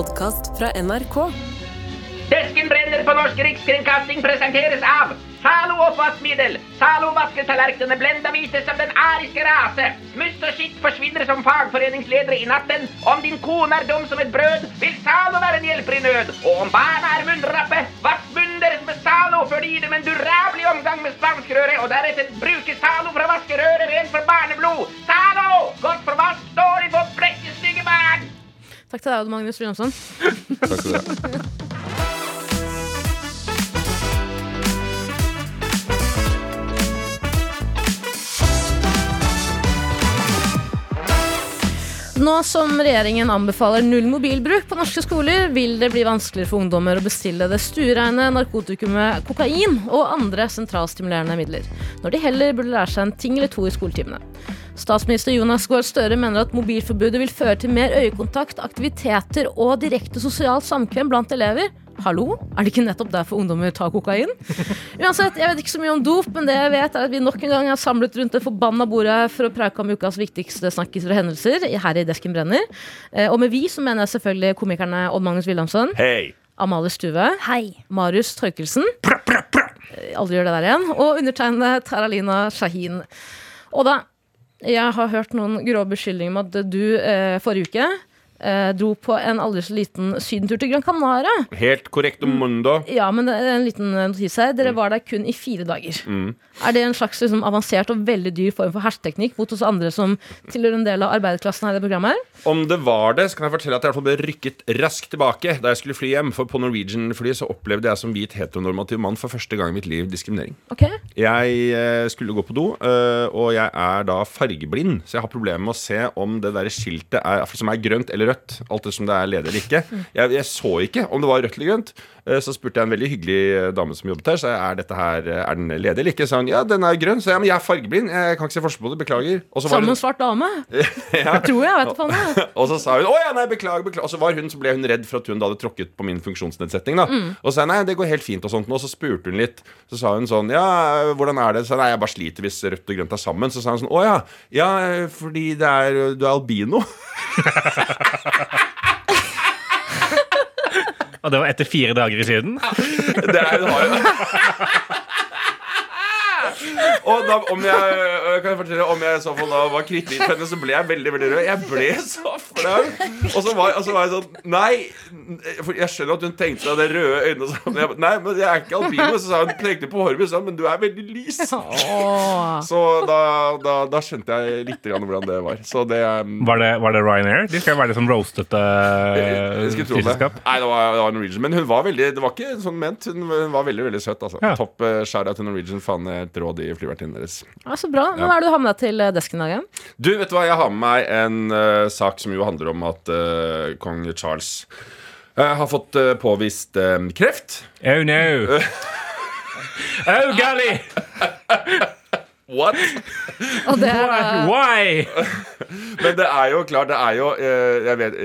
podkast fra NRK. Desken brenner på Norsk Rikskringkasting presenteres av Zalo oppvaskmiddel. Zalo vasker tallerkenene blenda hvite som den ariske rase. Smuss og skitt forsvinner som fagforeningsledere i natten. Om din kone er dum som et brød, vil Zalo være en hjelper i nød. Og om barna er munnrappe, vask munnen deres med Zalo før de gir dem en durabelig omgang med spanskrøret, og deretter bruke Zalo for å vaske rent for barneblod. Zalo! Godt for vask, dårlig for blekk. Takk til deg, Odd Magnus Wilhelmsson. Takk skal du ha. Nå som regjeringen anbefaler null mobilbruk på norske skoler, vil det bli vanskeligere for ungdommer å bestille det stuereine narkotikumet kokain og andre sentralstimulerende midler, når de heller burde lære seg en ting eller to i skoletimene. Statsminister Jonas Gahr Støre mener at mobilforbudet vil føre til mer øyekontakt, aktiviteter og direkte sosialt samkvem blant elever. Hallo, er det ikke nettopp derfor ungdommer tar kokain? Uansett, Jeg vet ikke så mye om dop, men det jeg vet er at vi nok en gang er samlet rundt det forbanna bordet for å prauke om ukas viktigste snakkiser og hendelser her i Desken brenner. Eh, Og med vi så mener jeg selvfølgelig komikerne Odd Magnus Wilhelmsson, Hei! Amalie Stuve, Marius Torkelsen Eh, Aldri gjør det der igjen. Og undertegnede Taralina Shahin. Og da, jeg har hørt noen grove beskyldninger om at du eh, forrige uke eh, dro på en aldri så liten sydentur til Gran Canaria. Helt korrekt om mundo. Ja, men det er en liten notis her. Dere var der kun i fire dager. Er det en slags liksom, avansert og veldig dyr form for hersketeknikk mot oss andre som tilhører en del av arbeiderklassen her i det programmet? her? Om det var det, så kan jeg fortelle at jeg i hvert fall ble rykket raskt tilbake da jeg skulle fly hjem. For på Norwegian-flyet så opplevde jeg som hvit heteronormativ mann for første gang i mitt liv diskriminering. Ok? Jeg eh, skulle gå på do, eh, og jeg er da fargeblind, så jeg har problemer med å se om det der skiltet er, som er grønt eller rødt. Alt det som det er ledig eller ikke. Jeg, jeg så ikke om det var rødt eller grønt. Eh, Så spurte jeg en veldig hyggelig eh, dame som jobbet her, så jeg, er dette her, eh, er den ledig eller ikke. Så sa hun ja, den er grønn. Så jeg, men jeg er fargeblind, jeg kan ikke se forskjell på det. Beklager. Sammen med svart dame? ja. Tror jeg, vet du faen. Og så sa hun å ja, nei, beklager, beklager. Og så var hun, så ble hun redd for at hun da hadde tråkket på min funksjonsnedsetting. da Og så sa jeg nei, det går helt fint og sånt. Og så spurte hun litt. Så sa hun sånn ja, hvordan er det? Så nei, jeg bare sliter hvis rødt og grønt er sammen. Så sa hun sånn å ja, ja, fordi det er, du er albino. Og det var etter fire dager i Syden. Det er, hun har jo Og da, om jeg øh, kan jeg fortelle Om jeg i så fall da var kritthvit for henne, så ble jeg veldig veldig rød. Jeg ble så flau. Og så var, og så var jeg sånn Nei! For jeg skjønner at hun tenkte seg det røde øynene og sånn. Jeg, Nei, men jeg er ikke albino. Så sa hun pekte på håret mitt sånn, men du er veldig lys. Så da, da, da skjønte jeg litt grann hvordan det var. Så det um, Var det, var det Ryanair? De skal være litt sånn roastete flyselskap. Nei, det var, det var Norwegian. Men hun var veldig Det var ikke sånn ment. Hun, var veldig veldig søt. Altså. Ja. Topp uh, shout-out til Norwegian. Faen et råd de flyvertinnene deres. Ja, så bra. Men Hva er det du har med deg til eh, desken i dag? Du, vet du hva, jeg har med meg en uh, sak som jo handler om at uh, kong Charles uh, har fått påvist kreft. Oh no. Oh golly! What? Og det er Why? Men det er jo klart, det er jo Jeg vet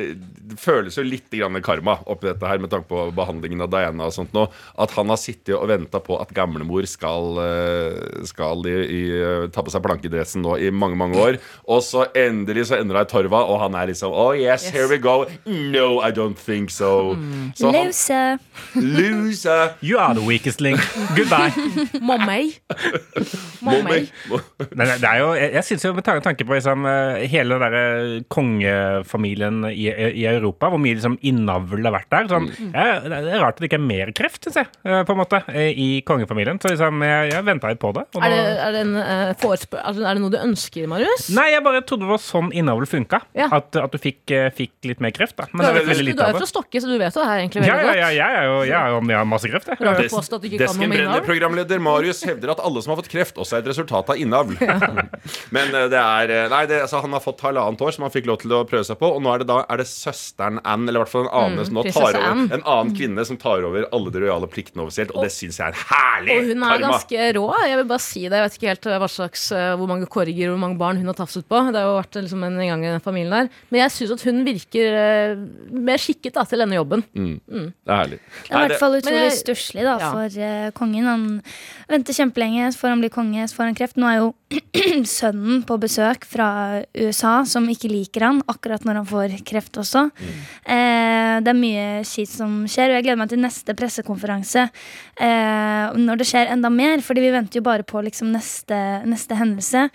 Det føles jo litt grann karma oppi dette her med tanke på behandlingen av Diana og sånt nå. At han har sittet og venta på at gamlemor skal, eh, skal i, i, eh, ta på seg plankedressen nå i mange, mange år. Og så endelig så ender hun i torva, og han er liksom Oh yes, here we go. No, I don't think so. Loser! han, Lause. loser. You are the weakest link. Goodbye. Mommei. Mommei. Det er jo, jeg, jeg synes jo med tanke på liksom, eh, hele den der kongefamilien i, i Europa, hvor mye liksom, innavl det har vært der. Sånn, ja, det er rart at det ikke er mer kreft, syns jeg, eh, på en måte, eh, i kongefamilien. Så liksom, jeg, jeg venta litt på det. og Er det, er, det en, eh, forespør altså, er det noe du ønsker, Marius? Nei, jeg bare trodde det var sånn innavl funka. Ja. At, at du fikk, fikk litt mer kreft. Da. Du Men er, det er jo- du er fra. Stokke, så du vet jo det her egentlig veldig godt. ja, jeg jo jeg er jo- jeg har masse kreft, jeg. Du Desken Brenner-programleder Marius hevder at alle som har fått kreft, også er et resultat av innavl. Men det er Nei, det, altså, han har fått halvannet år som han fikk lov til å prøve seg på, og nå er det da er det søsteren Anne, eller i hvert fall en annen, som nå tar over, en annen kvinne som tar over alle de rojale pliktene offisielt, og det syns jeg er herlig Og hun er karma. ganske rå. Jeg vil bare si det. Jeg vet ikke helt eh, hva slags, eh, hvor mange korger og hvor mange barn hun har tafset på. Det har jo vært eh, liksom en gang i den familien der. Men jeg syns at hun virker mer skikket da, til denne jobben. Det er herlig. Det er i hvert fall utrolig stusslig Ja. for uh, kongen. Han venter kjempelenge, så får han bli konge, så får han kreft. nå er jo sønnen på besøk fra USA som ikke liker han akkurat når han får kreft også. Eh, det er mye skitt som skjer, og jeg gleder meg til neste pressekonferanse. Eh, når det skjer enda mer, fordi vi venter jo bare på liksom neste, neste hendelse.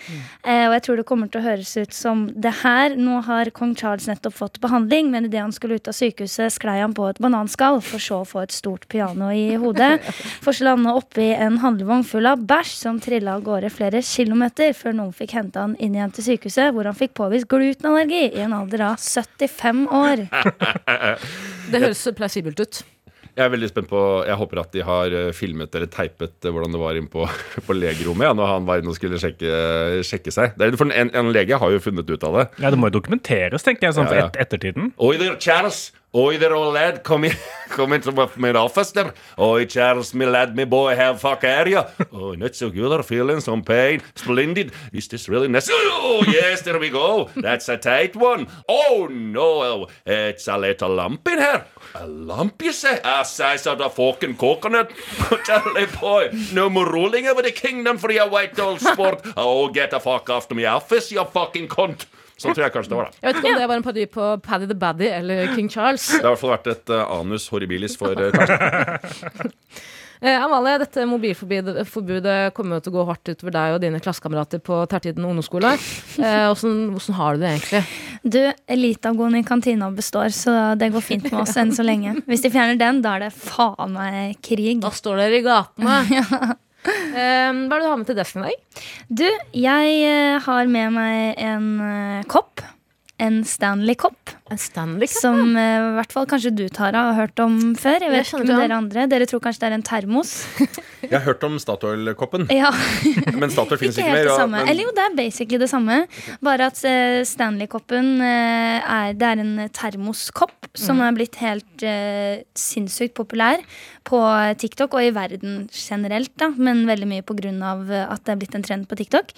Eh, og jeg tror det kommer til å høres ut som det her. Nå har kong Charles nettopp fått behandling, men idet han skulle ut av sykehuset, sklei han på et bananskall, for så å få et stort piano i hodet. For så lande oppi en handlevogn full av bæsj som trilla av gårde flere kilometer, før noen fikk hente han inn igjen til sykehuset, hvor han fikk påvist glutenallergi i en alder av 75 år. Det høres plausibelt ut. Jeg er veldig spent på Jeg håper at de har eh, filmet eller teipet eh, hvordan det var inne på, på legerommet ja, når han var inne og skulle sjekke, sjekke seg. Det er, for en, en lege har jo funnet ut av det. Ja, Det må jo dokumenteres, tenker jeg, sånn ja, Ja, for et, ettertiden. Oi Charles. Oi there, old lad. Come in, come into my, my office there. Oi, Charles, my lad, my boy, how fuck are you? Oh, not so good. I'm feeling some pain. Splendid. Is this really necessary? Oh, yes, there we go. That's a tight one. Oh, no. It's a little lump in here. A lump, you say? A size of a fucking coconut? Charlie boy, no more ruling over the kingdom for your white old sport. Oh, get the fuck off to my office, you fucking cunt. Sånn tror jeg kanskje det var, da. Jeg vet ikke om det var en parodi på Paddy the Baddy eller King Charles. Det har i hvert fall vært et uh, anus horribilis for uh, Karsten. Eh, Amalie, dette mobilforbudet kommer jo til å gå hardt utover deg og dine klassekamerater på Tertiden ungdomsskole. Eh, Åssen hvordan har du det egentlig? Du, Elitagoen i kantina består, så det går fint med oss enn så lenge. Hvis de fjerner den, da er det faen meg krig. Da står dere i gatene. Eh, hva er det du har med til desken i dag? Du, jeg eh, har med meg en uh, kopp. En Stanley-kopp. Stanley Som i i hvert fall kanskje du, Tara, har hørt om før. Jeg Jeg vet ikke om dere andre. Dere tror kanskje det er en termos. Jeg har hørt om Statoil-koppen, Ja, men Statoil finnes Ikke ikke mer. det ja, men- Eller jo, det er basically det samme. Bare at uh, Stanley-koppen uh, er, det er en termoskopp som er blitt helt eh, sinnssykt populær på TikTok og i verden generelt, da, men veldig mye på grunn av eh, at det er blitt en trend på TikTok.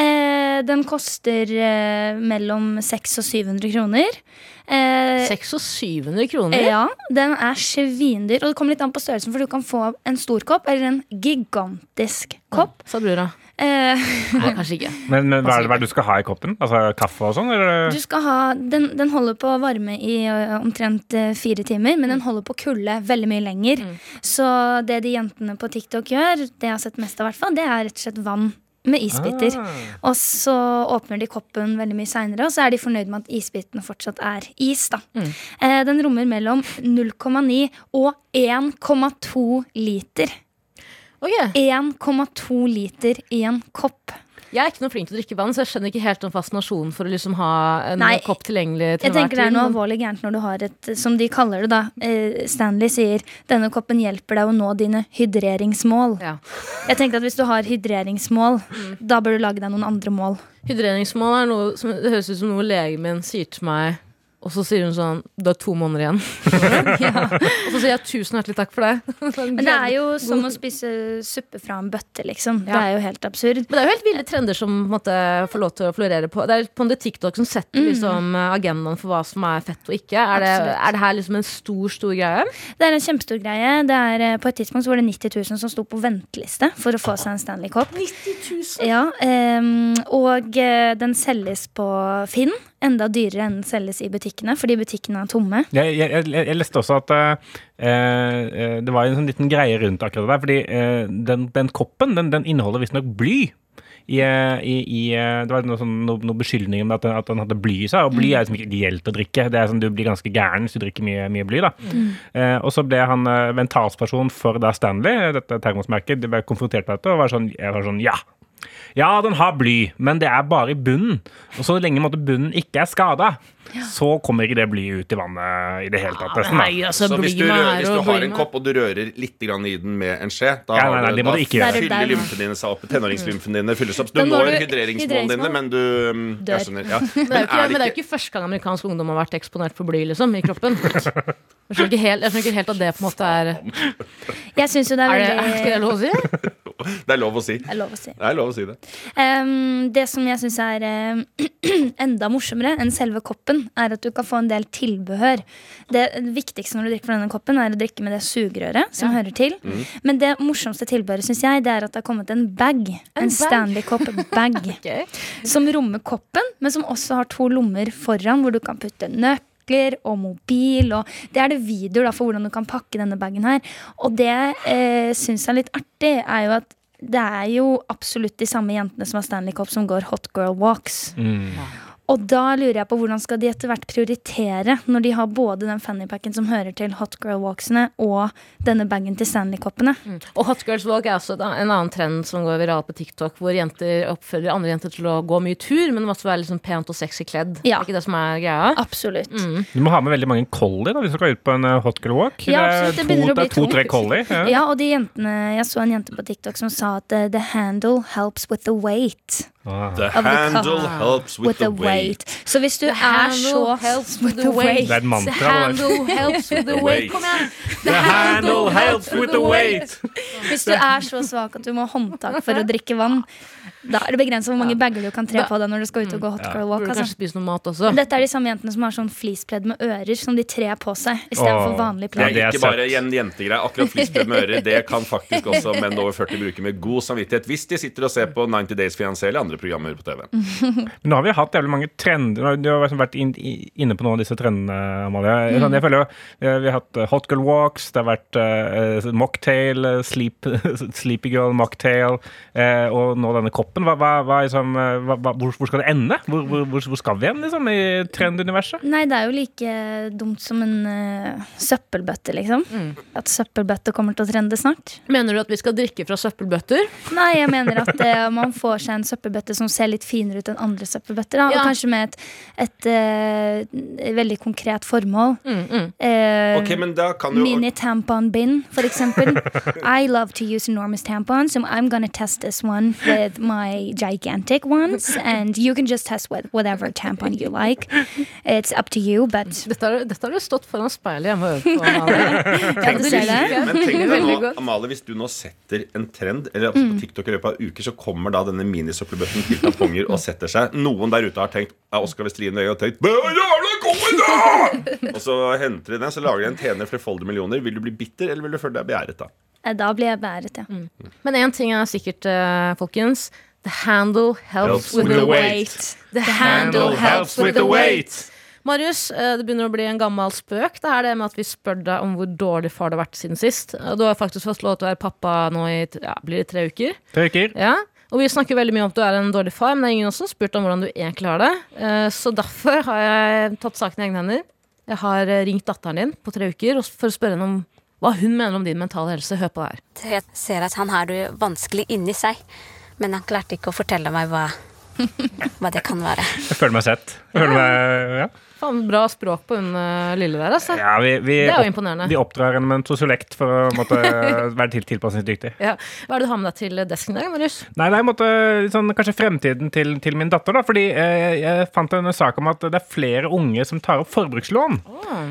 Eh, den koster eh, mellom 600 og 700 kroner. Eh, 600 og 700 kroner? ja, den er svindyr. Og det kommer litt an på størrelsen, for du kan få en stor kopp eller en gigantisk kopp. Sa brura. Eh, Nei, kanskje ikke. Men, men hva, er det, hva er det du skal ha i koppen? Altså kaffe og sånn? Du skal ha, den, den holder på å varme i uh, omtrent uh, fire timer, men den holder på å kulde veldig mye lenger. Så det de jentene på TikTok gjør, det jeg har sett mest av, hvert fall, det er rett og slett vann med isbiter. Og så åpner de koppen veldig mye seinere, og så er de fornøyd med at isbitene fortsatt er is. da. Eh, den rommer mellom 0,9 og 1,2 liter. Ok, 1,2 liter i en kopp. Jeg er ikke noe flink til å drikke vann, så jeg skjønner ikke helt om fascinasjonen for å liksom ha en Nei, kopp tilgjengelig til Jeg enhver tenker det er noe alvorlig gærent når du har et, som de kaller det da, eh, Stanley sier denne koppen hjelper deg å nå dine hydreringsmål. Ja. Jeg tenker at hvis du har hydreringsmål, da bør du lage deg noen andre mål. Hydreringsmål er noe som Det høres ut som noe legen min sier til meg, og så sier hun sånn Det er to måneder igjen. Og så sier jeg tusen hjertelig takk for det. Men det er jo som å spise suppe fra en bøtte, liksom. Det er jo helt absurd. Men det er jo helt ville trender som måtte, får lov til å florere på. Det er på en TikTok som setter liksom, agendaen for hva som er fett og ikke. Er det, er det her liksom en stor, stor greie? Det er en kjempestor greie. Det er, eh, på et tidspunkt så var det 90 000 som sto på venteliste for å få seg en Stanley Cup. 90 000? Ja, um, og eh, den selges på Finn. Enda dyrere enn den selges i butikkene, fordi butikkene er tomme. Jeg, jeg, jeg, jeg leste også at eh, eh, det var en sånn liten greie rundt akkurat det der. Fordi eh, den, den koppen den, den inneholder visstnok bly. I, eh, i, i, eh, det var noe, sånn, noe, noe beskyldning om at den, at den hadde bly i seg. Og bly er liksom ikke ideelt å drikke. Det er sånn, Du blir ganske gæren hvis du drikker mye, mye bly. da. Eh, og så ble han eh, mentalsperson for da Stanley, dette termosmerket, de ble konfrontert med dette og var sånn, var sånn ja. Ja, den har bly, men det er bare i bunnen. Og så lenge måtte bunnen ikke er skada, så kommer ikke det blyet ut i vannet i det hele tatt. Ja. Nei, altså, Så hvis du, rører, hvis du har en kopp og du rører litt grann i den med en skje, da, Ja, nei, nei, det må da du ikke gjøre. fyller lymfene dine seg opp. Tenåringslymfene dine fylles opp. Du når hydreringsmålene dine, men du um, Dør. jeg skjønner, ja. Men det, er jo ikke, men det er jo ikke første gang amerikansk ungdom har vært eksponert for bly liksom, i kroppen. Jeg skjønner ikke helt, jeg skjønner ikke helt at det på en måte er Jeg syns jo det er veldig skal jeg lov å si? Det er lov å si. Det er lov å si. Det er lov å si det. Um, det som jeg syns er eh, enda morsommere enn selve koppen, er at du kan få en del tilbehør. Det viktigste når du drikker fra denne koppen, er å drikke med det sugerøret som hører til. Mm. Men det morsomste tilbehøret synes jeg, det er at det har kommet en bag. En, en Stanley-kopp-bag. okay. Som rommer koppen, men som også har to lommer foran, hvor du kan putte nøkler og mobil. Og det er det videoer da, for hvordan du kan pakke denne bagen her. Og det eh, syns jeg er litt artig, er jo at det er jo absolutt de samme jentene som har Stanley Cop som går hot girl walks. Og da lurer jeg på hvordan skal de etter hvert prioritere, når de har både den fannypacken som hører til hot girl walksene, og denne bagen til Stanley-koppene. Og Hot Girls Walk er også en annen trend som går viralt på TikTok, hvor jenter oppfører andre jenter til å gå mye tur, men det må også være liksom pent og sexy kledd. Ja. Er ikke det som er greia? Absolutt. Du må ha med veldig mange collie da, hvis du skal ut på en eh, hot girl walk. Ja, absolutt, det det begynner er to- det er to-tre tungt. collie. Ja. Ja, og de jentene, Jeg så en jente på TikTok som sa at eh, the handle helps with the weight. Ah. The handle helps with, With the weight. Så hvis du er så with the weight. Det er et mantra, The handle helps with the weight. Kom igjen! The handle helps with the weight. Hvis du er så svak at du må ha håndtak for å drikke vann, da er det begrensa hvor mange bager du kan tre på deg når du skal ut og gå hot girl walk. Altså. kanskje spise noe mat også. Dette er de samme jentene som har sånn fleecepledd med ører som de trer på seg istedenfor vanlig pledd. det er ikke bare en jentegreie. Akkurat fleecepledd med ører Det kan faktisk også menn over 40 bruke med god samvittighet hvis de sitter og ser på 90 Days Fiancé eller andre programmer på TV. Nå har vi hatt jævlig mange trender. Du har vært inne på noen av disse trendene, Amalie. Mm. Jeg føler jo, Vi har hatt eh, hot girl walks, det har vært uh, mocktail, sleep, sleepy girl mocktail, uh, og nå denne koppen. Hva, hva, hva, liksom, hva, hvor, hvor skal det ende? Hvor, hvor, hvor, hvor skal vi hen liksom, i trenduniverset? Nei, det er jo like dumt som en uh, søppelbøtte, liksom. At søppelbøtte kommer til å trende snart. Mener du at vi skal drikke fra søppelbøtter? Nei, jeg mener at man får seg en søppelbøtte som ser litt finere ut enn andre søppelbøtter. Da, Ja. Og kanskje med et, et eh, veldig konkret formål. Mm, mm. Eh, okay, men da kan du Mini tampon bin, for eksempel. I love to use enormous tampons, so I'm gonna test this one with my gigantic ones, and you can just test with whatever tampon you like. It's up to you, but Dette har, du stått foran speilet hjemme og øvd på. Amalie. ja, du ser det. Men tenk deg nå, godt. Amalie, hvis du nå setter en trend Eller altså på TikTok i løpet av uker, så kommer da denne minisøppelbøtten til tamponger og setter seg. Noen der ute har tenkt ja, Oskar Westlien Vega har tenkt «Bæ, jævla god idé!» Og så henter de den, så lager de en tjener flerfoldige millioner. Vil du bli bitter, eller vil du føle deg begjæret da? Eh, Da blir jeg beæret, ja. Men én ting er sikkert, eh, folkens. The handle helps, with, the weight. The handle helps with the weight. Marius, eh, det begynner å bli en gammel spøk. Det er det med at vi spør deg om hvor dårlig far du har vært siden sist. Og Du har faktisk fått lov til å være pappa nå i ja, blir det tre uker. Tre uker. Ja, og vi snakker veldig mye om at du er en dårlig far, men det er ingen som har spurt om hvordan du egentlig har det. Eh, Så derfor har jeg tatt saken i egne hender. Jeg har eh, ringt datteren din på tre uker for å spørre henne om hva hun mener om din mentale helse. Hør på det her. Jeg ser at han har det vanskelig inni seg, men han klarte ikke å fortelle meg hva, hva det kan være. Jeg føler meg sett. Jeg føler meg, ja. Faen, bra språk på hun eh, lille der, altså. Ja, vi, vi, Det er jo imponerende. vi oppdrar henne med en sosiolekt for å måtte være til tilpasningsdyktig. Ja. Hva er det du har med deg til desken i dag, Marius? Nei, det er måtte, sånn, kanskje fremtiden til, til min datter. da, fordi eh, Jeg fant en sak om at det er flere unge som tar opp forbrukslån.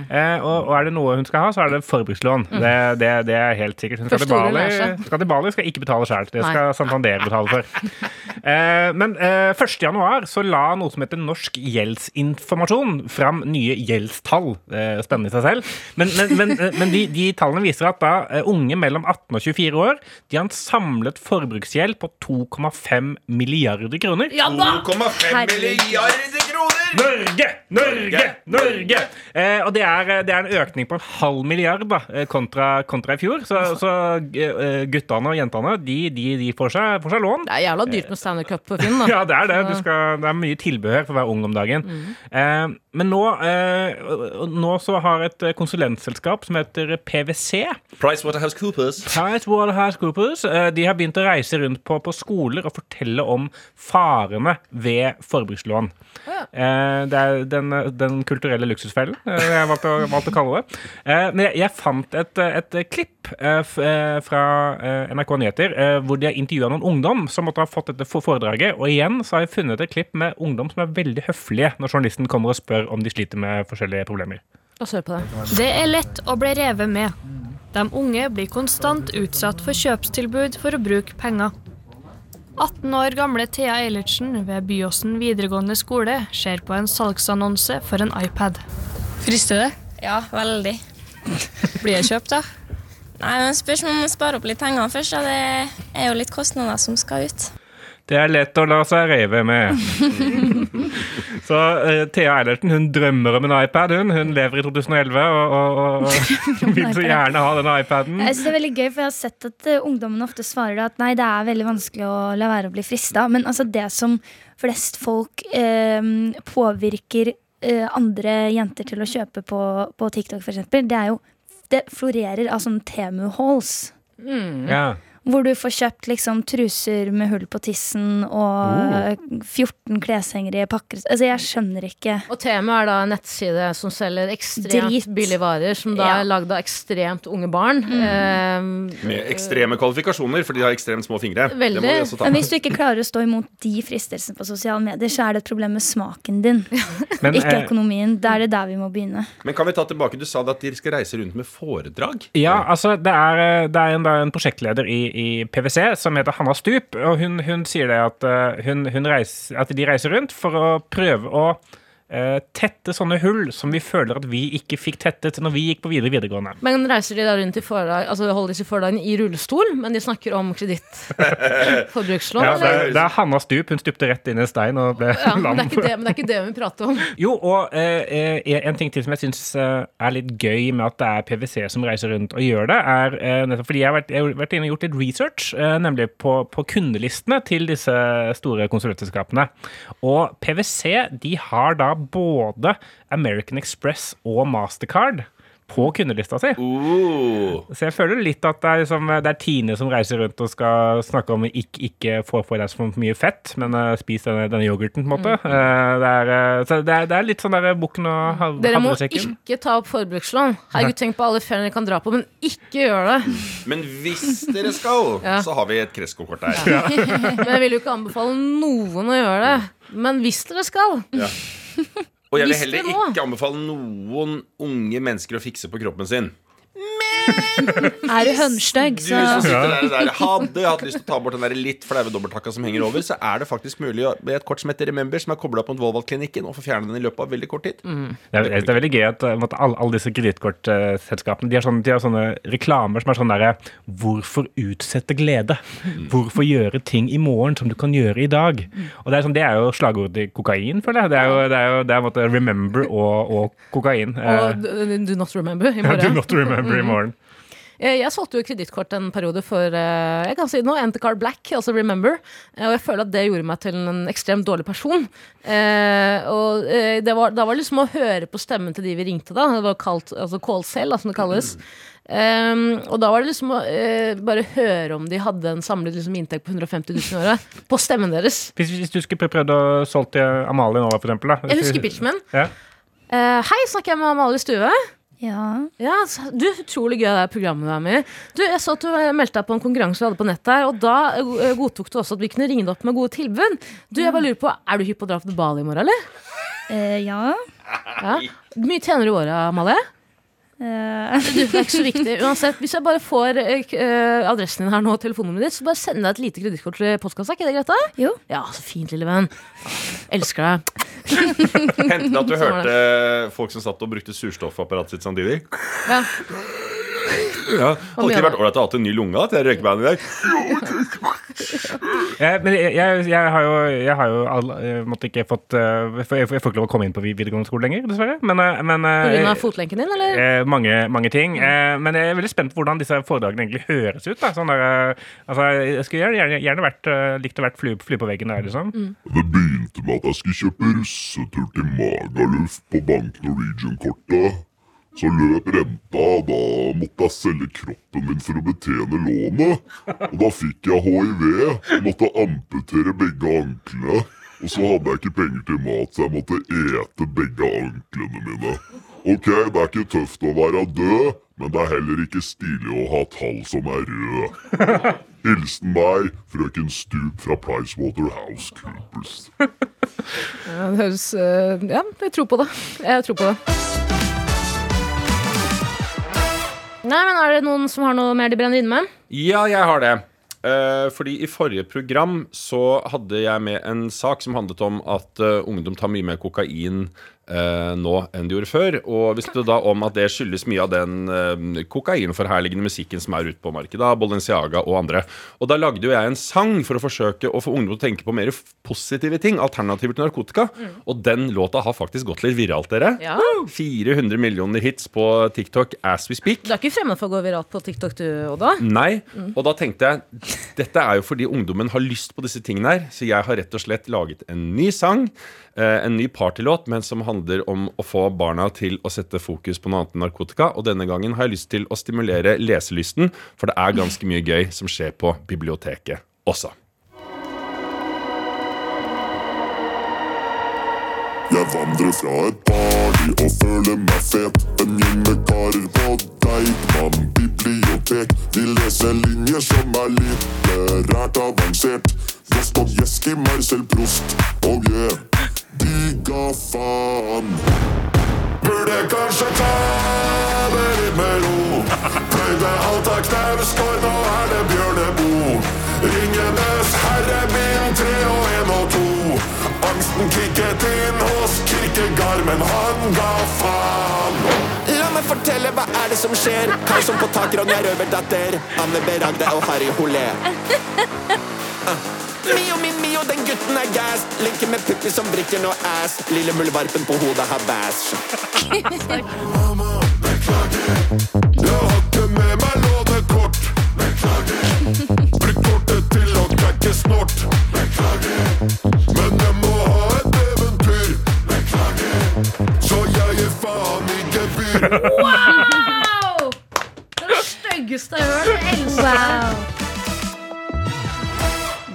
Eh, og, og er det noe hun skal ha, så er det forbrukslån. Det, det, det er helt sikkert. Hun skal til Bali, skal til Bali skal ikke betale sjøl. Det skal Santander betale for. Eh, men eh, 1. januar så la noe som heter Norsk gjeldsinformasjon fram nye gjeldstall. Eh, spennende i seg selv. Men, men, men, eh, men de, de tallene viser at da eh, unge mellom 18 og 24 år de har en samlet forbruksgjeld på 2,5 milliarder kroner. 2,5 milliarder kroner! Norge! Norge! Norge! Eh, og det er, det er en økning på en halv milliard da, kontra, kontra i fjor. Så, så guttene og jentene de, de, de får, seg, får seg lån. Det er jævla dyrt med Stanley Cup på Finn, da. Ja, det er det. Du skal, det er mye tilbehør for å være ung om dagen. Eh, men nå, eh, nå så har et konsulentselskap som heter PwC PricewaterhouseCoopers. PricewaterhouseCoopers eh, de har begynt å reise rundt på, på skoler og fortelle om farene ved forbrukslån. Eh, det er den, den kulturelle luksusfellen, eh, jeg valgte valgte å kalle det. Eh, men jeg, jeg fant et, et klipp eh, eh, fra eh, NRK Nyheter eh, hvor de har intervjua noen ungdom som måtte ha fått dette foredraget. Og igjen så har jeg funnet et klipp med ungdom som er veldig høflige når journalisten kommer og spør om de sliter med forskjellige problemer. La oss høre på det. Det er lett å bli revet med. De unge blir konstant utsatt for kjøpstilbud for å bruke penger. 18 år gamle Thea Eilertsen ved Byåsen videregående skole ser på en salgsannonse for en iPad. Frister det? Ja, veldig. Blir det kjøpt, da? Nei, men Spørs om man sparer opp litt penger først. Ja. Det er jo litt kostnader som skal ut. Det er lett å la seg rive med. Så uh, Thea Eilertsen hun drømmer om en iPad. Hun Hun lever i 2011 og, og, og, og vil så gjerne ha denne iPaden. Jeg synes det er veldig gøy, for jeg har sett at uh, ungdommene ofte svarer at nei, det er veldig vanskelig å la være å bli frista. Men altså det som flest folk uh, påvirker eh, andre jenter til å kjøpe på, på TikTok, for eksempel, det er jo Det florerer av sånne Temu-halls. Ja. Hvor du får kjøpt liksom truser med hull på tissen og eh, 14 kleshengere i pakker. Altså, jeg skjønner ikke. Og temaet er da en nettside som selger ekstremt Drit. billige varer, som da Ja. er lagd av ekstremt unge barn. Eh, Med ekstreme kvalifikasjoner, for de har ekstremt små fingre. Det Veldig. må vi også ta Men hvis du ikke klarer å stå imot de fristelsene på sosiale medier, så er det et problem med smaken din, Men, ikke eh, økonomien. Da er det der vi må begynne. Men kan vi ta tilbake, du sa det at de skal reise rundt med foredrag. Ja, altså det er, eh, det er en, da, en prosjektleder i, i PwC som heter Hanna Stup, og hun, hun sier det at, eh, hun, hun reiser, at de reiser rundt for å prøve å tette sånne hull som vi føler at vi ikke fikk tettet når vi gikk på videre videregående. men reiser de da rundt i foredrag, altså holder disse foredragene i rullestol, men de snakker om kredittforbrukslån? Ja, det, er- det er Hanna Stup. Hun stupte rett inn i en stein og ble Ja, men det lam. er ikke det, men det er ikke det vi prater om. Jo, og eh, eh, en ting til som jeg syns eh, er litt gøy med at det er PwC som reiser rundt og gjør det, er eh, nettopp fordi jeg har vært, jeg har vært inne og gjort litt research, eh, nemlig på, på kundelistene til disse store konsulentselskapene. Og PwC de har da både American Express og Mastercard på kundelista si. Uh. Så jeg føler litt at det er, liksom, det er Tine som reiser rundt og skal snakke om ikke, ikke få på deg for mye fett, men uh, spis denne, denne yoghurten, på en måte. Eh, det, er, eh, så det, er, det er litt sånn der bukken og havresekken. Dere må ikke ta opp forbrukslån. Herregud, tenk på alle feriene dere kan dra på, men ikke gjør det. Men hvis dere skal, Ja. så har vi et Kresko-kort Ja. Men jeg vil jo ikke anbefale noen å gjøre det. Men hvis dere skal Og jeg vil heller ikke anbefale noen unge mennesker å fikse på kroppen sin. Er du hønstygg, så Hadde jeg hatt lyst til å ta bort den der litt flaue dobbelttakka som henger over, så er det faktisk mulig å- med et kort som heter Remember, som er kobla opp mot Volvat-klinikken, og få fjernet den i løpet av veldig kort tid. Det er, det er veldig gøy at, måtte, alle, alle disse kredittkortselskapene de, har sånne- de har sånne reklamer som er sånn derre Hvorfor utsette glede? Hvorfor gjøre ting i morgen som du kan gjøre i dag? Og Det er, sånn, det er jo slagordet til kokain, føler jeg. Det er jo, det er jo det er, måtte, remember og, og kokain. Eh, Og do do not remember i morgen. do not remember i morgen. Jeg, jeg solgte jo kredittkort en periode for eh, jeg kan si nå, Entercard Black, altså Remember. Eh, Og jeg føler at det gjorde meg til en ekstremt dårlig person. Eh, og eh, det var, da var det liksom å høre på stemmen til de vi ringte da. Det var kalt, altså call cell, da, som det kalles. Um, og da var det liksom å uh, bare høre om de hadde en samlet liksom, inntekt på 150 000 i året. På stemmen deres. Hvis, hvis du skulle prøvd å solge til Amalie nå, for eksempel. Da. Jeg husker pitchmen. Ja. Uh, hei, snakker jeg med Amalie Stue? Ja. Ja, du, Utrolig gøy det programmet du er med i. Du, Jeg så at du eh, meldte deg på en konkurranse vi hadde på nettet. her, og da eh, godtok du også at vi kunne ringe deg opp med gode tilbud. Du, jeg bare lurer på, Er du hypp på å dra til Bali i morgen, eller? Eh, ja. Ja. Mye tjener du i året, Amalie? Eh, Du, det er ikke så viktig. Uansett, Hvis jeg bare får eh, eh, adressen din her nå, og telefonnummeret ditt, så bare send deg et lite kredittkort til postkassa. Er ikke det greit? da? Jo. Ja, så fint, lille venn. Elsker deg. Hendte det at du Sånn hørte folk som satt og brukte surstoffapparatet sitt samtidig? Ja. Ja, Hadde ikke vært ålreit å ha en ny lunge til det røykebandet i dag? Jeg, men jeg, jeg, jeg har jo, jeg har jo all, måtte ikke fått eh, Jeg får jeg får ikke lov å komme inn på videregående skole lenger, dessverre. Men, eh, men eh, På grunn av fotlenken din, eller? eh, mange, mange ting. Eh, men jeg er veldig spent på hvordan disse foredragene egentlig høres ut. Da. Sånn der, altså, jeg skulle gjerne, gjerne, vært, likt å vært flue, flue på veggen der, liksom. Det begynte med at jeg skulle kjøpe russetur til Magaluf på Bank Norwegian-kortet. Så løp renta, og da måtte jeg selge kroppen min for å betjene lånet. Og da fikk jeg hiv og måtte amputere begge anklene. Og så hadde jeg ikke penger til mat, så jeg måtte ete begge anklene mine. Ok, det er ikke tøft å være død, men det er heller ikke stilig å ha tall som er røde. Hilsen meg, frøken Stup fra PricewaterhouseCoopers. Ja, det høres eh, Ja, jeg tror på det. Jeg tror på det. Nei, men Er det noen som har noe mer de brenner inne med? Ja, jeg har det. Eh, fordi i forrige program så hadde jeg med en sak som handlet om at eh, ungdom tar mye mer kokain eh, nå enn de gjorde før. Og vi snakket da om at det skyldes mye av den eh, kokainforherligende musikken som er ute på markedet. Balenciaga og andre. Og da lagde jo jeg en sang for å forsøke å få ungdom til å tenke på mer positive ting. Alternativer til narkotika. Og den låta har faktisk gått litt viralt, dere. Ja. 400 millioner hits på TikTok as we speak. Du er ikke fremmed for å gå viralt på TikTok, du, Odda? Nei, og da tenkte jeg dette er jo fordi ungdommen har lyst på disse tingene her, så jeg har rett og slett laget en ny sang, en ny partylåt, men som handler om å få barna til å sette fokus på noe annet enn narkotika. Og denne gangen har jeg lyst til å stimulere leselysten, for det er ganske mye gøy som skjer på biblioteket også. Jeg vandrer fra et party og føler meg fet. En gjeng med karer på Deichman bibliotek. De leser linjer som er litterært avansert. Dostojevskij, Marcel Prost, oh yeah. De ga faen. Burde kanskje ta det litt med ro. Pløyde alt av Knausgård, nå er det Bjørneboe. Ringenes herre, min tre og en og to. Angsten kicket inn hos Kirkegard, men han ga faen. La meg fortelle, hva er det som skjer? Karlsson på tak, Ronja Røverdatter, Anne Beragde og Harry Holé. Ah. Mio, min Mio, den gutten er gass. Linker med pupper som brikker og ass. Lille muldvarpen på hodet har bæsj. Mamma, beklager.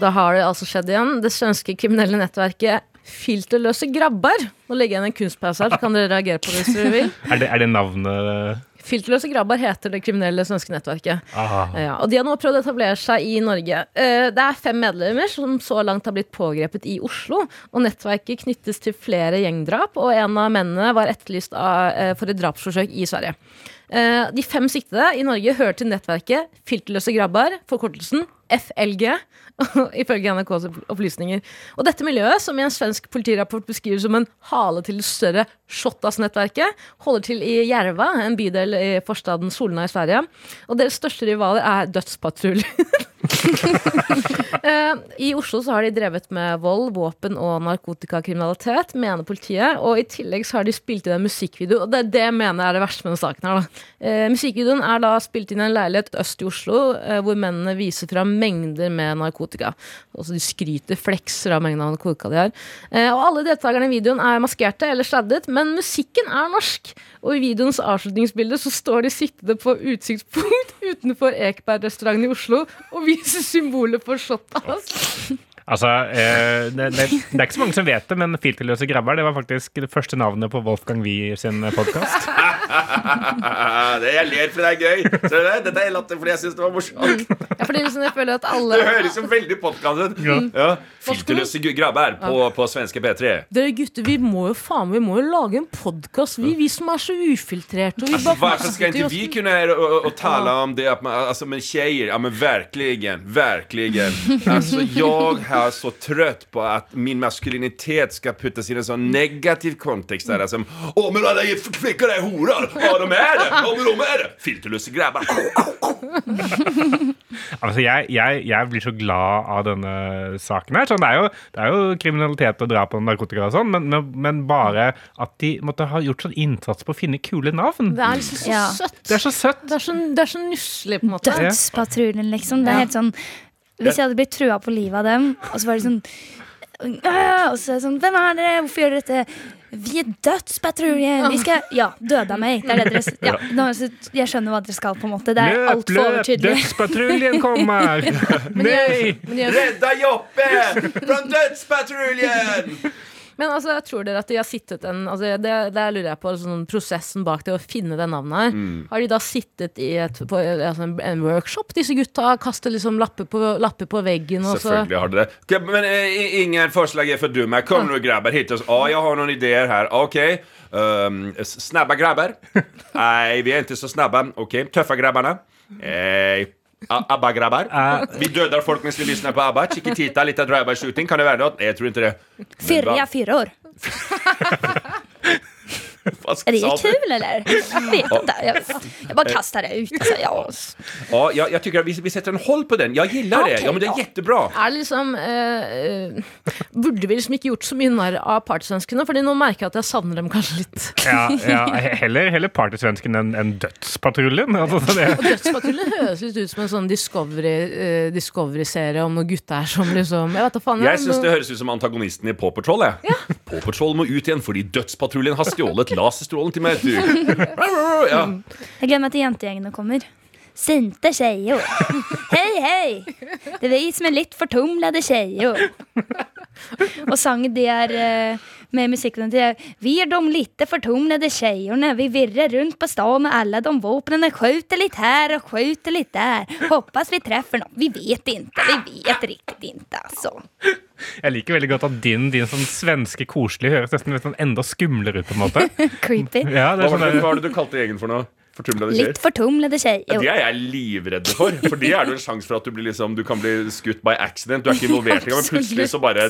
Da har det altså skjedd igjen. Det svenske kriminelle nettverket Filterløse grabber. Nå legger jeg inn en kunstpause her, så kan dere reagere på det hvis dere vil. Er det, er det navnet Filterløse grabber heter det kriminelle svenske nettverket. Ja, og De har nå prøvd å etablere seg i Norge. Eh, Det er fem medlemmer som så langt har blitt pågrepet i Oslo. Og Nettverket knyttes til flere gjengdrap, og en av mennene var etterlyst av, eh, for et drapsforsøk i Sverige. Eh, De fem siktede i Norge hører til nettverket Filterløse grabber, forkortelsen FLG, ifølge NRKs opplysninger. Og dette miljøet, som i en svensk politirapport beskrives som en hale til det større Shottaz-nettverket, holder til i Järva, en bydel i forstaden Solna i Sverige. Og deres største rivaler er Dødspatruljen. Eh, I Oslo så har de drevet med vold, våpen og narkotikakriminalitet, mener politiet. Og i tillegg så har de spilt inn en musikkvideo, og det er det jeg mener er det verste med denne saken. her da. Eh, musikkvideoen er da spilt inn i en leilighet øst i Oslo, eh, hvor mennene viser fram mengder med narkotika. Altså De skryter, flekser av mengden av narkotika de har. Eh, og alle deltakerne i videoen er maskerte eller sladdet, men musikken er norsk. Og i videoens avslutningsbilde så står de sittende på utsiktspunkt utenfor Ekebergrestauranten i Oslo og viser symbolet for shotas. Altså, eh, det, det, det er ikke så mange som vet det, men Filterløse grabber det var faktisk det første navnet på Wolfgang Wier sin podkast. det jeg ler fordi det er gøy. Ser du det? Dette er latter fordi jeg syns det var morsomt. Ja, fordi liksom jeg føler at alle Det høres jo veldig podkast ut. Ja. Ja. Filterløse grabber på, på svenske P3. Dere gutter, vi må jo faen Vi må jo lage en podkast, vi, vi som er så ufiltrerte. Og vi Alltså, bare varför ska inte vi kunne och tala om det at man, altså, men jenter Ja men virkelig, verkligen. Altså, jeg er så trøtt på at min maskulinitet skal puttes i en sånn negativ kontekst. Der, altså, Å, men alla er är horor! Ja de är det! Ja men de är det! Filterløse grabbar! Altså, jeg, jeg, jeg blir så glad av denne saken her. Sånn, det, er jo, det er jo kriminalitet og drap og narkotika og sånn, men, men, men bare at de måtte ha gjort sånn innsats på å finne kule navn. Det er liksom så Ja. søtt. Det er så søtt. Det er så, det er så nusselig, på en måte. Dødspatruljen, liksom. Det er Ja. helt sånn Hvis jeg hadde blitt trua på livet av dem, og så var det sånn Og så er det sånn Hvem er dere? Hvorfor gjør dere dette? Vi er Dødspatruljen! Vi skal Ja, døde av meg. Det er det dere ja, nå, Jeg skjønner hva dere skal, på en måte. Det er Løp, altfor løp! overtydelig. Dødspatruljen kommer! Nei! Rädda Joppe! Från Dödspatruljen! Men altså, tror dere at de har sittet en altså, det, Der lurer jeg på sånn, prosessen bak det å finne det navnet her. Mm. Har de da sittet i et, på, altså, en, workshop, disse gutta? Kastet liksom lapper på, lapper på veggen? Og så Selvfølgelig har de det. Okay, Men uh, ingen forslag er for dumme. Kom nå, grabber, hit oss. Ja, jeg har noen ideer her. Ok. Um, snabba grabbar? Nei, vi er ikke så snabba. Ok, Tøffe grabbarna? Eh, A- ABBA-grabbar? Vi dødar folk mens vi lyssnar på ABBA. Chiquitita, lite drive-by shooting. Kan det være noe? Jeg tror ikke det. Men Fyrja va- fyror. Vad Är det sa kul eller? Jag vet Ja. inte. Jag, jag bara kastar det ut. Alltså, ja. Ja, jag, jag tycker att vi, vi sätter en håll på den. Jag gillar det. Ja, men det är ja. jättebra. Det liksom eh, eh, Burde vi liksom ikke gjort så mye narr av partysvenskene? Fordi nå merker jeg at jeg savner dem kanskje litt. Ja, ja, heller, heller partysvensken enn enn Dødspatruljen. Altså, så det, Og Dødspatruljen høres litt ut som en sånn Discovery, Discovery-serie om noen gutter som liksom Jeg vet faen. Jeg syns det høres ut som antagonisten i Paw Patrol. Jeg. Paw Patrol må ut igjen fordi Dødspatruljen har stjålet laserstrålen til meg. Du. Ja. gleder meg til jentegjengene kommer. Sinte tjejer. Hei, hei! Det er vi som er litt förtumlade tjejer. Och sången det är eh, med musikken til Vi er de litt fortumlede tjejerna. Vi virrer rundt på staden med alle de våpnene. Skjuter litt her og skjuter litt der. Hoppas vi treffer noen. Vi vet ikke. Vi vet riktig ikke, alltså. Jeg liker veldig godt at din, din sånn svenske koselige høres nesten sånn enda skumlere ut, på en måte. Creepy. Ja, det Hva var det, sånn hva var det du kalte gjengen for noe? Fortumlede Lite skjer? förtumlade Ja, de er jeg livredde for. For de er det en sjanse for at du, blir liksom, du kan bli skutt by accident. Du er ikke involvert engang, men plutselig så bare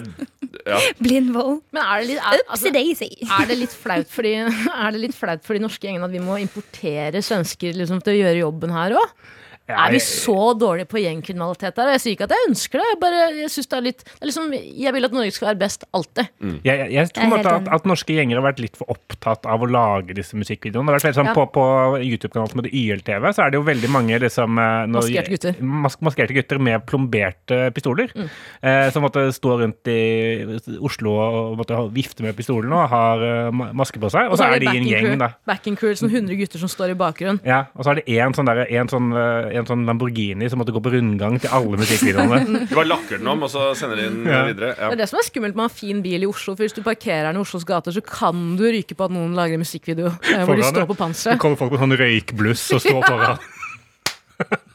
ja. Blind vold. Men er det litt, er, daisy. er det litt flaut for de, er det litt flaut for de norske gjengene at vi må importere svensker liksom, til å gjøre jobben her òg? Ja, Er vi så dårlige på gjengkriminalitet der? Jeg sier ikke at jeg ønsker det. Jeg, bare, jeg, det er litt, det er liksom, jeg vil at Norge skal være best alltid. Jeg, jeg, jeg tror Jeg at, at norske gjenger har vært litt for opptatt av å lage disse musikkvideoene. Det har vært veldig sånn, Ja. På, på YouTube-kanalen som heter YLTV, så er det jo veldig mange liksom, eh, når- Maskerte gutter. Mas maskerte gutter med plomberte pistoler. Mm. Eh, som måtte stå rundt i Oslo og måtte vifte med pistolen og har uh, maske på seg. Og så er de i en gjeng, crew, da. Backing crew, sånn 100 gutter som står i bakgrunnen. Ja, og så er det en sånn, der, en sånn, eh, en sånn Lamborghini som måtte gå på rundgang til alle musikkvideoene. Du bare lakker den om, og så sender de den Ja. videre. Det er det som er skummelt med å ha fin bil i Oslo. For Hvis du parkerer den i Oslos gater, så kan du ryke på at noen lager en musikkvideo eh, hvor de står på Så Det kommer folk med sånn røykbluss og står foran.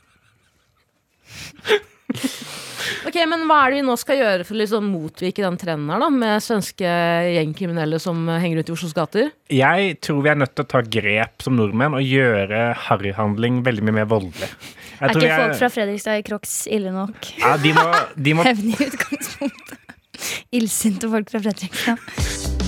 Ok, Men hva er det vi nå skal gjøre for å liksom motvirke den trenden her da med svenske gjengkriminelle som henger ut i Oslos gater? Jeg tror vi er nødt til å ta grep som nordmenn og gjøre harryhandling veldig mye mer voldelig. Jeg Er tror ikke folk fra Fredrikstad i Crocs ille nok? ja, de må, de må Hevne i utgangspunktet. Illsinte folk fra Fredrikstad.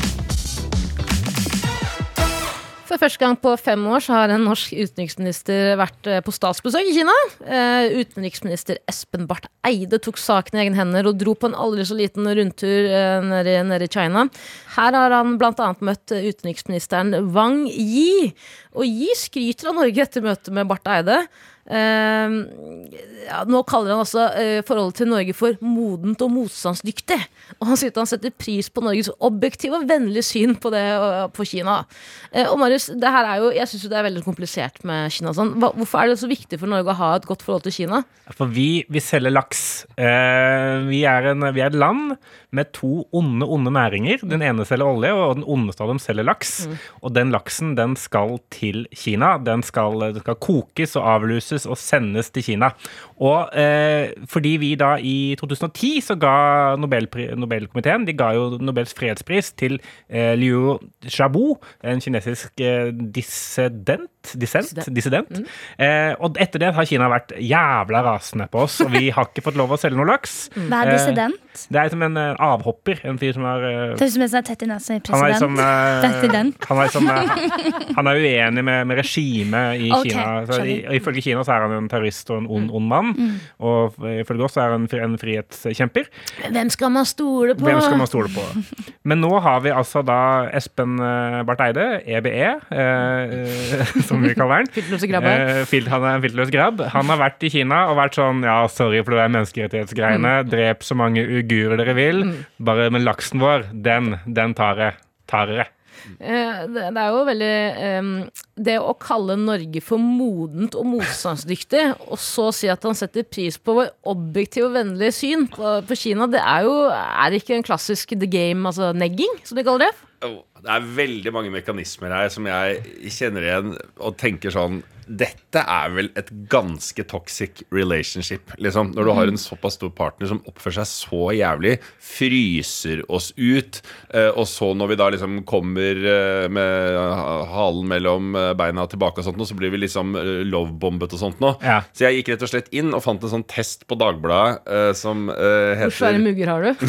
For første gang på fem år så har en norsk utenriksminister vært eh, på statsbesøk i Kina. Eh, utenriksminister Espen Barth Eide tok saken i egne hender og dro på en aldri så liten rundtur eh, nede, i- China. Her har han bl.a. møtt utenriksministeren Wang Yi. Og Yi skryter av Norge etter møtet med Barth Eide. Eh, ja, nå kaller han også eh, forholdet til Norge for modent og motstandsdyktig. Og han sier at han setter pris på Norges objektive og vennlige syn på det på Kina. Eh, og Marius, det her er jo, jeg syns det er veldig komplisert med Kina. Sånn. Hvorfor er det så viktig for Norge å ha et godt forhold til Kina? For vi, vi selger laks. Eh, vi, er en, vi er et land med to onde, onde næringer. Den ene selger olje, og den ondeste av dem selger laks. Og den laksen den skal til Kina. Den skal, den skal kokes og avluses og sendes til Kina. Og eh, fordi vi da i 2010 så ga Nobelpri, Nobelkomiteen de ga jo Nobels fredspris til eh, Liu Xiaobo, en kinesisk eh, dissident. Dissent, dissident. Eh, og etter det har Kina vært jævla rasende på oss, og vi har ikke fått lov å selge noe laks. Hva er dissident? Eh, det er som en uh, avhopper. En fyr som er uh, er som en sånn tett i nesa i han er, president. som, han, er som, uh, han er uenig med, med regimet i okay, Kina. Så, i, ifølge Kina så er han en terrorist og en ond, ond mann. Mm. Og ifølge oss er han en, frihetskjemper. Hvem skal man stole på? Hvem skal man stole på? Men nå har vi altså da Espen Barth Eide, EBE, eh, som vi kaller han. Filtløse grabber. Eh, han er en filtløs grabb. Han har vært i Kina og vært sånn Ja, sorry for det der menneskerettighetsgreiene. Drep så mange uigurer dere vil. Bare med laksen vår, den, den tar jeg. Tar dere. Eh, Det er jo veldig Det å kalle Norge for modent og motstandsdyktig, og så si at han setter pris på vår objektive og vennlige syn på, på Kina, det er jo Er det ikke en klassisk the game, altså negging, som de kaller det? Det er veldig mange mekanismer her som jeg kjenner igjen og tenker sånn Dette er vel et ganske toxic relationship, liksom. Når du har en såpass stor partner som oppfører seg så jævlig, fryser oss ut, eh, og så når vi da liksom kommer eh, med halen mellom eh, beina tilbake og sånt, nå, så blir vi liksom eh, lovebombet og sånt nå. Ja. Så jeg gikk rett og slett inn og fant en sånn test på Dagbladet eh, som heter Hvor svære mugger har du?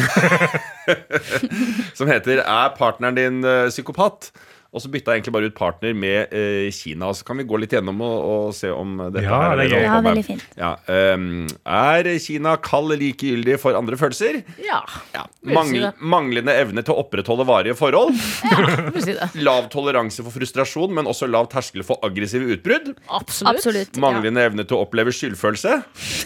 som heter 'Er partneren din eh, psykopat?' Og så bytta jeg egentlig bare ut partner med uh, Kina. Så kan vi gå litt gjennom og, og se om dette Ja, her det er. Ja, veldig fint. Ja, um, er Kina kald likegyldig for andre følelser? Ja, Ja. Mangl manglende evne til å opprettholde varige forhold. det. Lav toleranse for frustrasjon, men også lav terskel for aggressive utbrudd. Absolutt. Absolutt. Manglende evne til å oppleve skyldfølelse.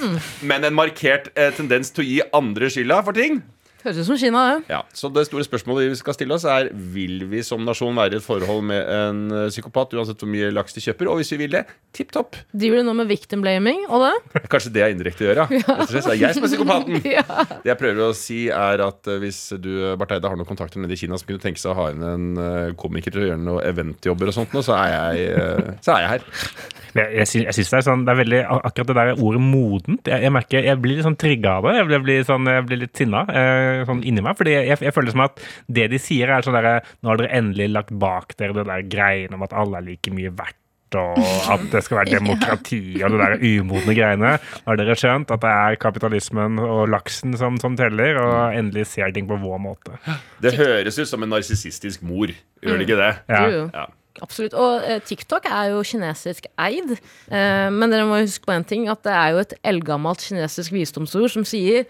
Mm. Men en markert uh, tendens til å gi andre skylda for ting. Høres ut som Kina, det. Ja, så det store spørsmålet vi skal stille oss er Vil vi som nasjon være i et forhold med en eh, psykopat Uansett hvor mye laks de kjøper Og hvis vi vil det, tipp topp Driver du nå med victim blaming og det? Kanskje det er indirekte å gjøre Ja. Det er jeg som er psykopaten Ja. Det jeg prøver å si er at eh, Hvis du, Barth Eide, har noen kontakter nede i Kina Som kunne tenke seg å ha inn en eh, komiker til å gjøre noen eventjobber og sånt Så er jeg, så er jeg her Jeg, jeg, sy- jeg synes det er sånn Det er veldig Akkurat det der ordet modent Jeg, jeg merker Jeg blir litt sånn trigga av det. Jeg blir, blir sånn, jeg blir litt sinna eh, sånn inni meg. Fordi jeg, jeg føler som at det de sier, er sånn derre Nå har dere endelig lagt bak dere det der greiene om at alle er like mye verdt. Og at det skal være demokrati og det der umodne greiene. Har dere skjønt at det er kapitalismen og laksen som, som teller, og endelig ser ting på vår måte. Det høres ut som en narsissistisk mor Gjør det ikke det? Ja. Ja. Absolutt. Og eh, TikTok er jo kinesisk eid. Eh, men dere må huske på en ting, at det er jo et eldgammelt kinesisk visdomsord som sier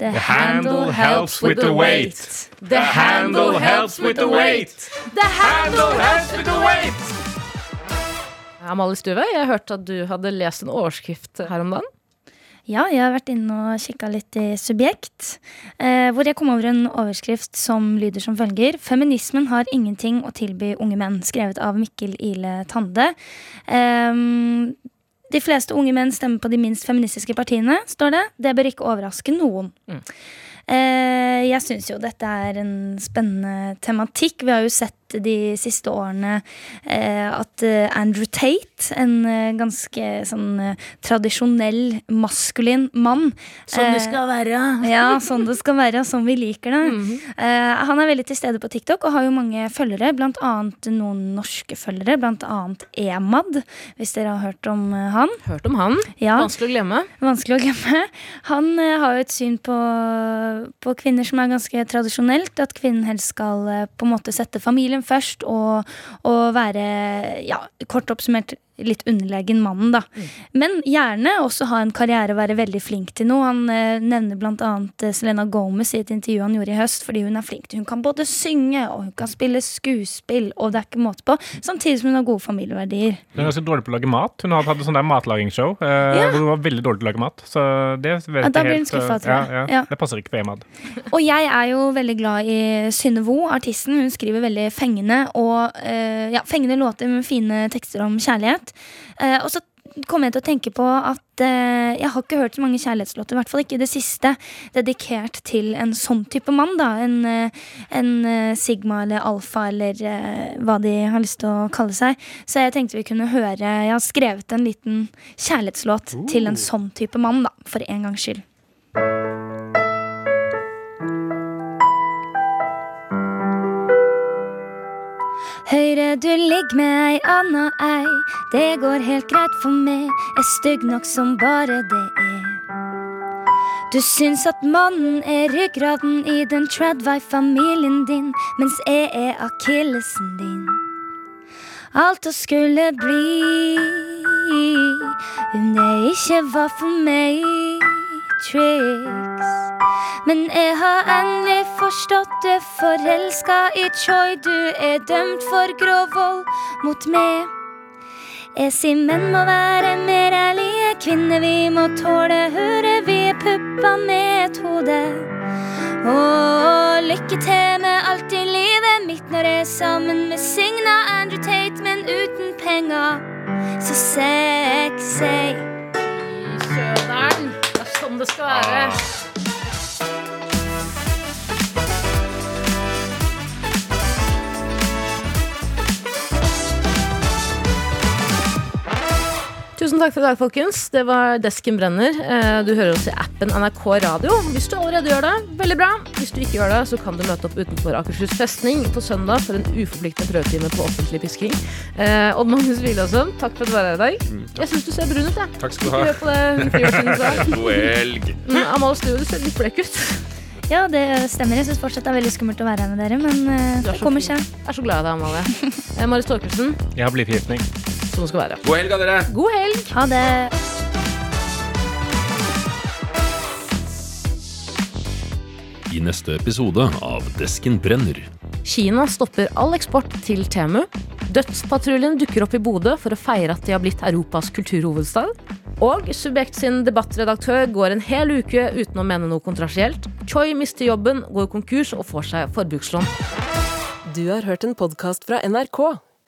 The handle helps with the weight. The handle helps with the weight. The handle helps with the weight. Amalie Stuve, jeg hørte at du hadde lest en overskrift her om dagen. Ja, jeg har vært inne og kikka litt i Subjekt, eh, hvor jeg kom over en overskrift som lyder som følger. 'Feminismen har ingenting å tilby unge menn', skrevet av Mikkel Ile Tande. Ehm, de fleste unge menn stemmer på de minst feministiske partiene, står det. Det bør ikke overraske noen. Mm. jeg syns jo dette er en spennende tematikk. Vi har jo sett de siste årene eh, at eh, Andrew Tate, en eh, ganske sånn tradisjonell maskulin mann Sånn det skal være. ja, sånn det skal være, sånn vi liker det. Eh, han er veldig til stede på TikTok og har jo mange følgere, blant annet noen norske følgere, blant annet Emad, hvis dere har hørt om han. Hørt om han. Ja, Vanskelig å glemme. vanskelig å glemme. Han har jo et syn på, på kvinner som er ganske tradisjonelt, at kvinnen helst skal på en måte sette familien først og, og være, ja, kort oppsummert, litt underlegen mannen, da. Men gjerne også ha en karriere og være veldig flink til noe. Han eh, nevner annet eh, Selena Gomez i et intervju han gjorde i høst, fordi hun er flink til Hun kan både synge og hun kan spille skuespill, og det er ikke måte på. Samtidig som hun har gode familieverdier. Hun er ganske dårlig på å lage mat. Hun hadde sånn der matlagingsshow eh, Ja. hvor hun var veldig dårlig til å lage mat. Så det vet Ja, da blir hun skuffa, eh, tror jeg. Ja, ja. Ja. Det passer ikke på Emad. Og jeg er jo veldig glad i Synne Vo, artisten. Hun skriver veldig fengende og eh, ja, fengende låter med fine tekster om kjærlighet. Eh, og så kom jeg til å tenke på at eh, jeg har ikke hørt så mange kjærlighetslåter, i hvert fall ikke i det siste, dedikert til en sånn type mann. da En, eh, en eh, Sigma eller Alfa eller eh, hva de har lyst til å kalle seg. Så jeg tenkte vi kunne høre Jeg har skrevet en liten kjærlighetslåt til en sånn type mann, da, for en gangs skyld. Høyre du ligger med ei anna ei, det går helt greit for meg, er stygg nok som bare det er. Du syns at mannen er ryggraden i den Tradwife-familien din, mens jeg er akillesen din. Alt å skulle bli om det ikke var for meg. Tricks. Men jeg har endelig forstått det, forelska i Choi. Du er dømt for grov vold mot meg. Jeg sier menn må være mer ærlige, kvinner vi må tåle høre vi er pupper med et hode. Og lykke til med alt i livet, mitt når jeg er sammen med Signa Andrew Tate, men uten penger. Så sexy. Søderen. Det er sånn det skal være. Tusen takk for i dag, folkens. Det var Desken brenner. Eh, Du hører oss i appen NRK Radio. Hvis du allerede gjør det, veldig bra. Hvis du ikke gjør det, så kan du møte opp utenfor Akershus festning på søndag for en uforpliktende prøvetime på offentlig pisking. Eh, Odd Magnus Wilhelmsen, takk for at du var her i dag. Jeg syns du ser brun ut, jeg. Takk skal du Ikke ha. hør på det hun fyren sa. God helg. Amal Amalie Stue, du ser litt blekk ut. Ja, det stemmer. Jeg syns fortsatt det er veldig skummelt å være her med dere, men eh, er det kommer seg. Jeg er så glad i deg, Amalie. Marit Torkelsen. Jeg har blyforgiftning. Sånn det skal være. God helg, dere. God helg! Ha det. I neste episode av Desken brenner. Kina stopper all eksport til Temu. Dødspatruljen dukker opp i Bodø for å feire at de har blitt Europas kulturhovedstad. Og Subjekt sin debattredaktør går en hel uke uten å mene noe kontrasielt. Choi mister jobben, går konkurs og får seg forbrukslån. Du har hørt en podkast fra NRK.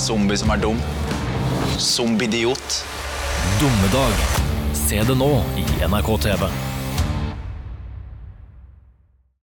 Zombie som er dum. Zombidiot. Dommedag. Se det nå i NRK TV.